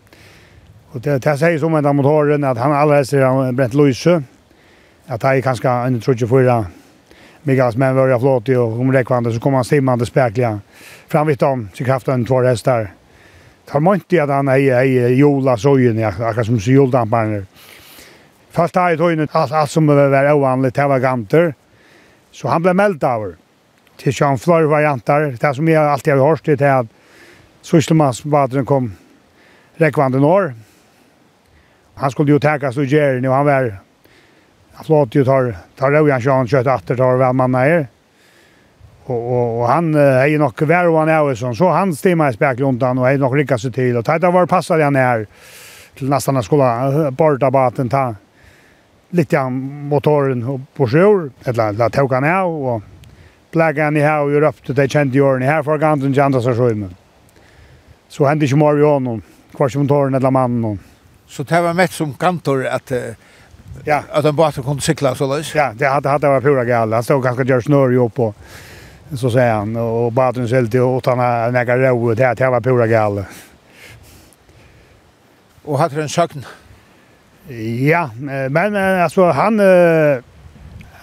och det, det säger som den motorn att han allra helst har bränt lyse att han kanske en tror jag förra Mikas men var jag flott och om räckvande så kommer han stimmande spärkliga vid dem så kraften två hästar. Tar man inte att han är i Jola Sojen, akkurat som så Jola Fast det i tøyne, allt, allt som var ovanligt, det var ganter. Så han blev meldt av det. Till Jean Flor varianter, det som jag alltid har hört det är att Sysselmansbadren kom räckvande norr. Han skulle ju täckas och göra nu, han var Han flott ju tar tar Rojan Sean kött åter tar väl manna är. Och och och han är ju nog kvar och han är så så han stämmer i spärkluntan och är nog lyckas till och tajta var passar han ner till nästan skola borta baten ta lite av motoren på sjör eller la tog han av och plagga han i här och gjorde upp till det kände jorden här för ganten janta så sjömen. Så hände ju mer ju honom kvar som motoren eller mannen. Så det var mest som kantor att ja att en båt kunde cykla så där. Ja, det hade hade varit pura galla. Han stod ganska gör snurr ju på så säger han och baden sälte åt han några råd här det var pura galla. Och hade en sakn Ja, men alltså han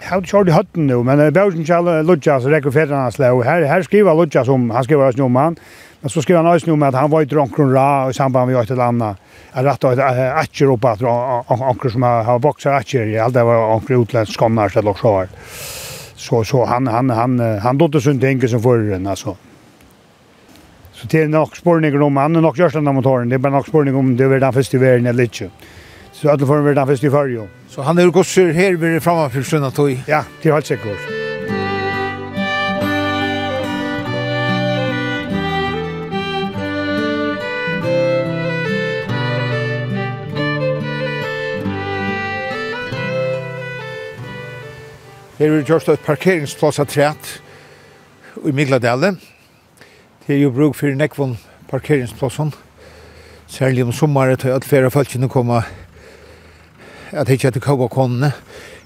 har inte kört i hötten nu, men Björsen Kjell Lodja så räcker fäderna hans lä. Här, här skriver Lodja som han skriver oss nu om han. Men så skriver han oss nu om att han var i Dronkron Ra i samband med ett eller annat. Jag rätt av atcher upp att onker som har boxar atcher i allt det var onker utländsk komnar så låg så Så, så han, han, han, han dotter sunt inte som förrän alltså. Så det är nog spårningar om, han är nog görsta den motoren, det är bara nog spårningar om det är den första världen eller inte. Så att alle får være den fest i førje. Så han er gosser her ved framme for søndag tog? Ja, det är helt säkert. Her er gjørst et parkeringsplass av træt i Migladale. Det er jo bruk for nekvån parkeringsplassen. Særlig om sommeren til at flere folk kommer til at jeg heter Kauga Konene.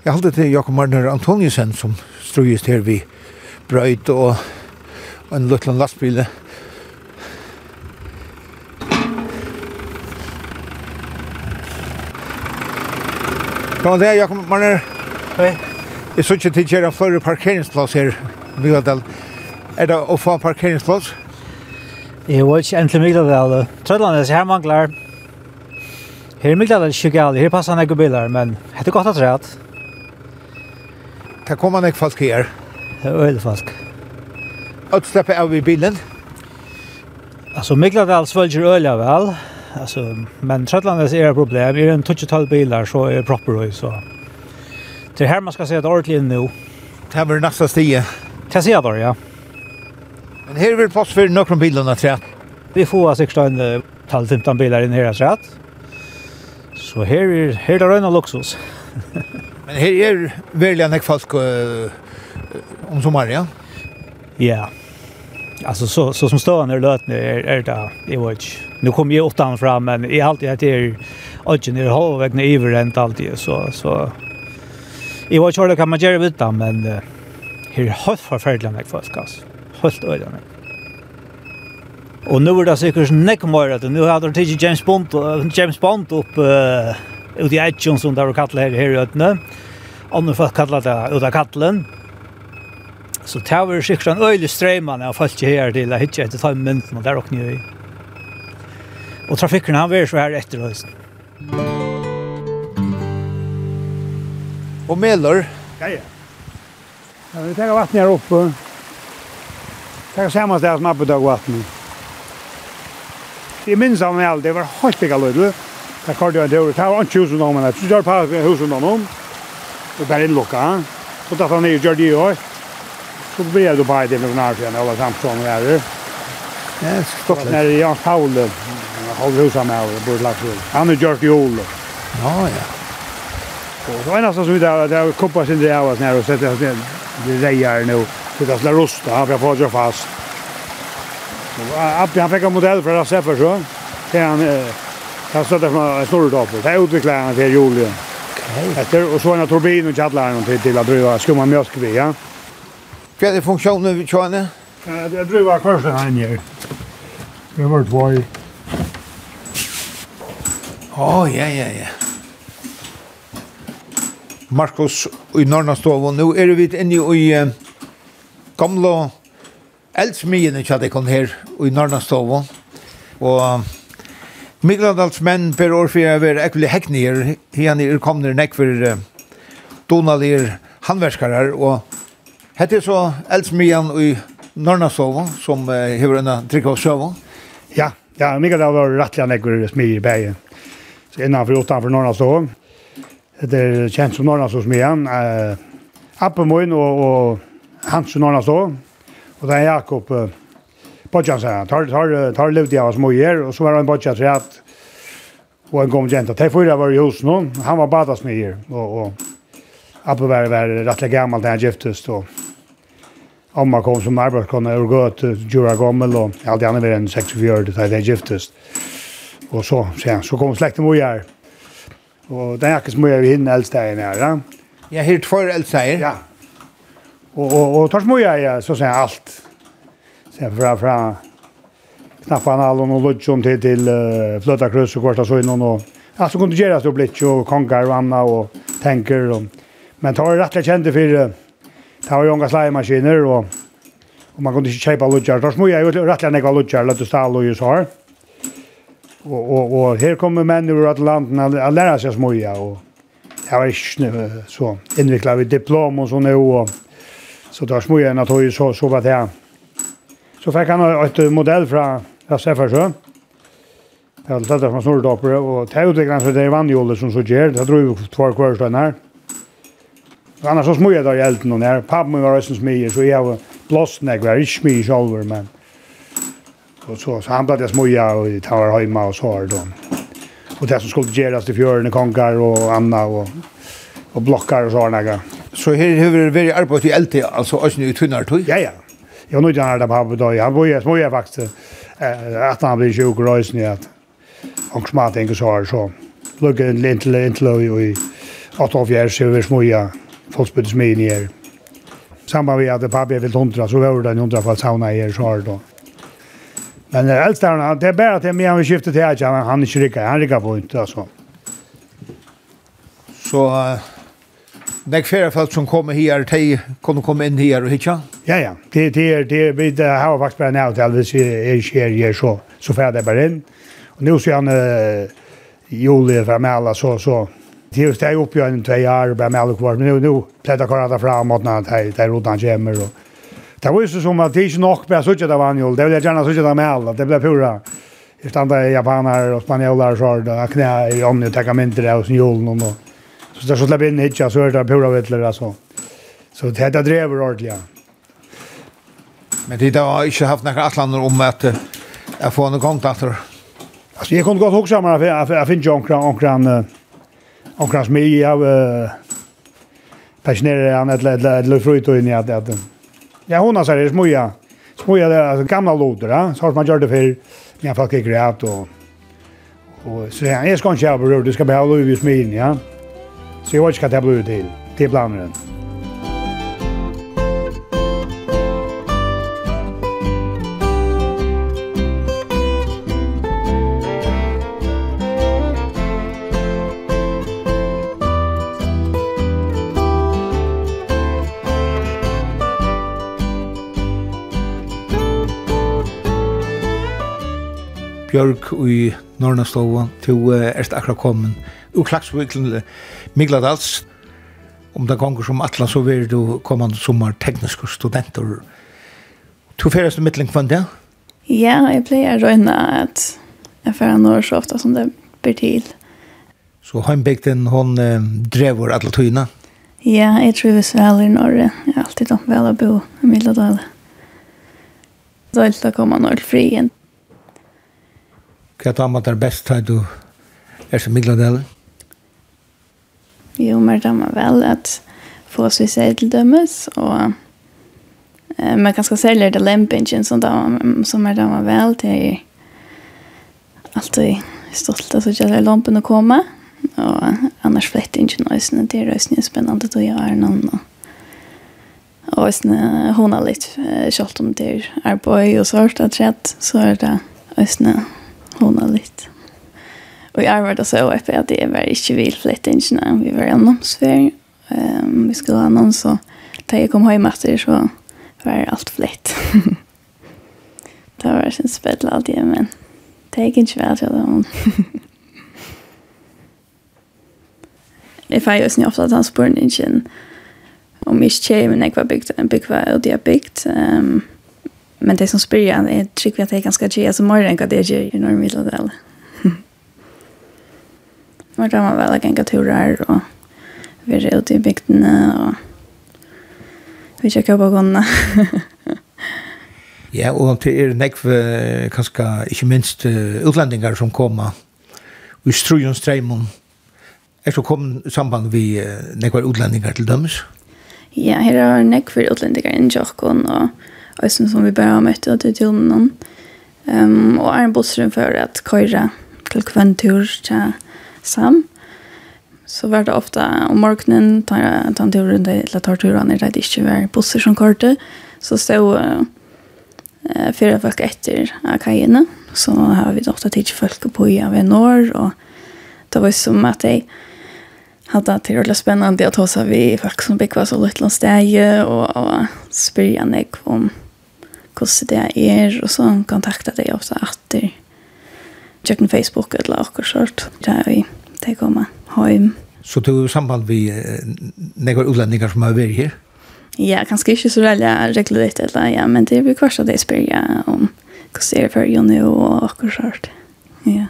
Jeg halte til Jakob Marner Antoniusen som strøyest her vi brøyt og, en løtland lastbile. Kom det, Jakob Marner. Hei. Jeg så ikke til å gjøre flere parkeringsplass her i Vigaldal. Er det å få parkeringsplass? Jeg var ikke endelig mye vel. Trødlandes her mangler Her er mykla ikke galt. her passer han ikke biler, men det er godt at rett. Det kommer ikke folk her. Det er øyelig folk. Og slipper av i bilen? Altså, mykla vel svølger øyelig vel. Altså, men Trøtlandes er et problem. Er en 12 biler, så er det proper øy, så... Det er her man skal se et ordentlig inn nå. Det var næsta stige. Det sier da, ja. Men her vil plass for noen bilarna trett. Vi får sikkert en 12-15 biler inn her trett. Så her er, her er det røyna luksus. Men her er veldig enn folk uh, om sommeren, ja? Ja. Alltså så, så som står är löt nu är, är det jag vet inte. Nu kommer jag åttan fram men i allt jag till ögen är halvväg ner över rent alltid så så jag vet inte hur det kan man göra utan men uh, här är helt förfärligt mycket folk alltså. Helt öjande. Och nu är det säkert näck mer att nu har de tagit James Bond James Bond upp uh, ut i Edgeon som där och kallar här här ötne. Andra folk kallar det ut av kallen. Så tar vi säkert en öjlig strömman jag fallt här till att hitta ett time minuten och där och nu. Og trafiken han var så her etter hösten. Og Melor. Ja, ja. Ja, vi tar vattnet her oppe. Tar samma sted som uppe där vattnet jeg minns av meg, det var helt ikke lødde. Det var det var det var ikke husen om henne, det var bare husen om henne. Og bare innlokka han. Og da han gjør det i år, så ble jeg bare det med nær fjerne, alle samtående der. Jeg stod nede i Jan Paule, holdt huset med henne, bor lagt til. Han har gjort jul. Ja, ja. Og så eneste som vi der, det er kuppa sin drevet nere og sette oss ned, det reier nå, så det er rosta, for jeg får det fast. Abbi han fikk en modell fra Rasseffer så. Det han han stötte fra en Det er utviklet han til Julia. Etter, og så en turbin och kallar han til, til å drive skumma mjölk vi, ja. Vad är funksjonen vi kör nu? Jag driver kursen her nere. Det var två i. Å, ja, ja, ja. Markus i Norrnastovån, nu er vi inne i gamla eldsmyen ikke hadde kommet her i Norrlandstovå. Og Miglandals menn per år for jeg var ekvile hekkene her. Er kommet nekk for donalir handverskarar, Og hette så eldsmyen i Norrlandstovå som hever en trygg av. Ja, ja Miglandal var rettelig nekk for i bægen. Så innanfor utanfor Norrlandstovå. Det er kjent som Norrlandstovå smyen. Eh, Appemoen og, og Hansen Norrlandstovå Och den Jakob uh, Bodjan sa, tar, tar, tar levd jag små er, och så var han Bodjan så att og en god jenta. Det förra var i hos någon, han var badas med er, och, och Abbe var, var rätt gammel när han giftest, og Amma kom som arbetskonna ur gøt, djura gammel, og alt gjerne var en 64, da han giftest. Og så, så, så kom slekten mor her. Og den jakkes mor er hinn eldsteien her, ja? Ja, her tvær eldsteier. Ja, Och och, och tar smoja ja så säger allt. Sen fra fra knapparna alla och lodjon till till uh, flöta krus och kvarta så in och alltså kunde göra så blitch och konkar och anna och tänker och men tar det rättliga kände för tar ju unga slime och och man kunde inte köpa lodjar. Tar smoja ju rättliga några lodjar låt det stå och ju så här. Och och och här kommer män ur Atlanten att lära sig smoja och jag var inte så inviklad vid diplom og sånn, og Så där smog jag en att höj så så vad det. Så fikk han et modell fra Sefersjø. Det var det som snurrade upp och det utvecklas for det er vannhjulet som så gjør. Det drog två kvarstenar. Annars så smog jeg da i elden och Pappen min var rösten smier så jag var blåstnägg, jeg var ikke smier selv, men Og så, så han ble började smoja og jeg tar hjemme og så här då. Og det som skulle gjøres til fjørene, i og Anna og og blokkar og sånne. Så her har vi vært arbeid i LT, altså også i tunnere tog? Ja, ja. Jeg var nødt til å ha det på da. Han var jo små jeg faktisk. At han blir sjuk og røysen i at han smatt ikke så her, så lukket en lintel lintel og i 8-4 så vi små jeg folksbyttes med inn i her. Samma vi hade pappa vill hundra så var det en hundra fall sauna i er så här då. Men det äldsta han, det är bara att jag med skiftet till att han, han är inte rickar, han rickar på inte alltså. Så nek flera folk som kommer her, de kunne komme inn her og hitja? Ja ja, det det er, det er, vi det har varit på nu till vi är här här så så fyrir jeg bare inn. Og nå sier han uh, juli fra Mæla, så så Det er jo steg i en tvei år bare Mæla kvar men nå, nå nu nu plätta karata framåt när det det rotan kommer og Det var jo som at det inte nog bara såg det var ju. Det vil jeg gjerne såg det Mæla. Det blev pura. Jag stannade japaner spanjolar og så og knæ i omni og tekka mindre av sen julen noe. Så det er så släpper inn hitcha så er det pura vittler, altså. Så det er drever ordentlig, ja. Men det har ikke haft noen atlander om at jeg får noen kontakter. Alltså jag kunde gott huxa mig för jeg finner ju omkring omkring omkring som jeg har pensjonerer han ett litet litet fruit och in i at att Ja, hun har så här smuja, Smoja det er gamla lådor, så har man gjort det för när folk gick greit, og, og så ja, jeg skal ikke ha beror, du ska behålla ju smigen, ja. Så jeg vet ikke hva det blir til, Det är blandaren. Björk i Norrnastova, til uh, erst akkurat kommet ur Klagsvik til Migladals. Om det gonger som atla, så vil du kommande sommar tekniske studenter. Du færdes i mittlen kvann det? Ja, jeg pleier å røyne at jeg færdes når så ofta som det blir til. Så heimbygden, hon eh, drever atla tøyna? Ja, jeg tror vi vel i Norge. Jeg har alltid tatt vel å bo i Migladal. Det er alltid å komme når fri igjen. Hva tar man der best her du er som Migladelen? Jo, men det man vel at få oss vi ser til dømes, og eh, man kan skal selge det lempingen som, man, som er det man vel til alltid stolt av så kjellar lampen å komme, og annars flett ikke nøysene til røysene er spennende til å gjøre noen, og og hvordan hun har litt, kjølt om det er arbeid og sånt, at rett, så er det øsne hon har litt. Og jeg var da så oppe at jeg var ikke vil flytte inn, vi var i annonsfer, um, vi skulle ha noen, så da jeg kom hjem etter, så var alt flytt. det var sin spedla alt igjen, men det gikk ikke vel til det hun. Jeg feier jo ofte at han spør ikke om ikke kjeimen jeg var bygd, en bygd var jo de har bygd, um, Men det som spyr jag är at att jag ganska ge så mer än vad det gjør i norr middel. Man drar man vel att gänga turer og vi er ute i bygdene, og vi kör på gångarna. ja, og det er nekv, kanskje ikke minst utlendingar som kommer i strujunstreimen. Er så kom samband vi nekvar utlendingar til dømes? Ja, her er nekvar utlendingar inn i og Øysen som vi bare har møtt til tunen. Um, og er en bussrum for at køyre til kventur til Sam. Så var det ofte om morgenen, tar han turen til torturene, det er ikke var busser som kørte. Så stod uh, eh fyra folk efter kajene så har vi dotter tid folk på i av norr och det var som att det hade till det spännande att ta sig vi folk som bygger så lite steg, och och spyrja nek om hvordan det er, og så kontakta deg også etter kjøkken Facebook eller akkur sort, der vi de kommer hjem. Så du er samband med noen utlendinger som har vært her? Ja, kanskje ikke så veldig regulert eller ja, men det blir kvart at jeg spør ja, om hvordan det er for Jonny og akkurat sånt. Ja.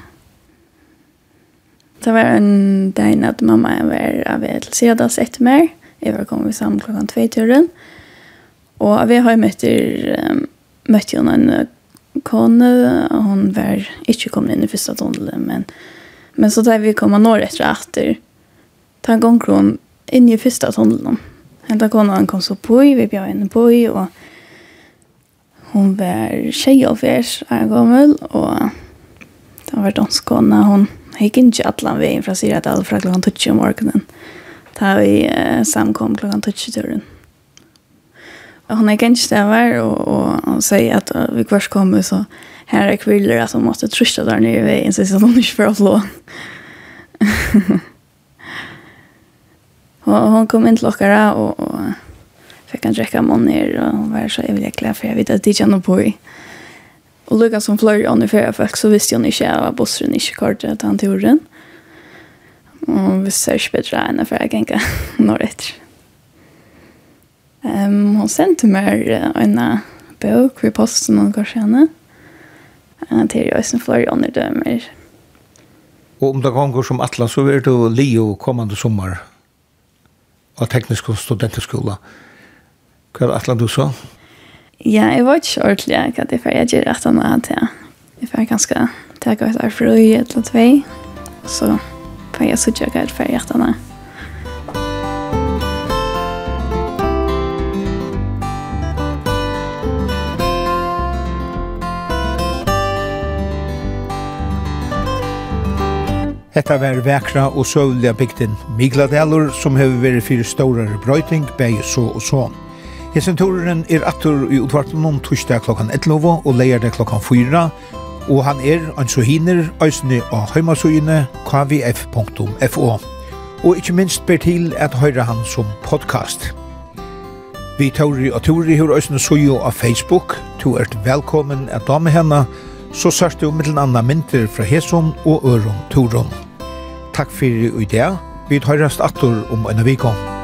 Det var en dag at mamma var av et sedas etter meg. Jeg var kommet sammen klokken tve i turen. Og vi har møtt um, møtte hun en kone, og hun var ikke kommet inn i første tunnelen, men, men så da vi kom en år etter etter, ta en gang kron inn i første tunnelen. Henta han kom så på, vi bjør henne på, og hon var tjej og fjers, er gammel, og det var dansk kona, hon gikk ikke atlan veien fra Syradal fra klokken 20 om morgenen. Da vi eh, samkom klokken 20 turen hon är kanske där var och och hon säger att uh, vi kvars kommer så här är kviller att hon måste trösta där nere i vägen så att hon inte får avlå. och hon kom in till åkara och, och fick en dräcka månader och hon var så evig glad för jag vet att det känner på i. Och Lucas som flöj under förra folk så visste hon inte att bussen inte kort att han tog den. Och ser sig bättre än för jag gänga norr efter. Um, hon sendte meg en bok i posten og kanskje henne. Uh, til jeg som flere andre dømer. Og om det ganger som Atlas, så er du Leo kommande sommer av teknisk og studenteskola. Hva er Atlas du så? Ja, jeg var ikke ordentlig hva det er for jeg gjør at han er til. Jeg får ganske takke et år for å gjøre et eller annet vei. Så får jeg så gjøre hva det er for jeg gjør at. Hetta var vekra og søvliga bygden Migladalur som hefur veri fyrir stórare brøyting, bæg så og så. Hesen er attur i utvartan om torsdag klokkan 11 og leirdag klokkan 4, og han er anso hiner eisne av heimasugine kvf.fo. Og ikkje minst ber til at høyra han som podcast. Vi tauri og tauri hur eisne suju av Facebook, to ert velkommen at dame henne, så sørst du mittel anna mynter fra Hesom og Øron Toron. Takk fyrir i dag. Vi tar rast atur om en vikong.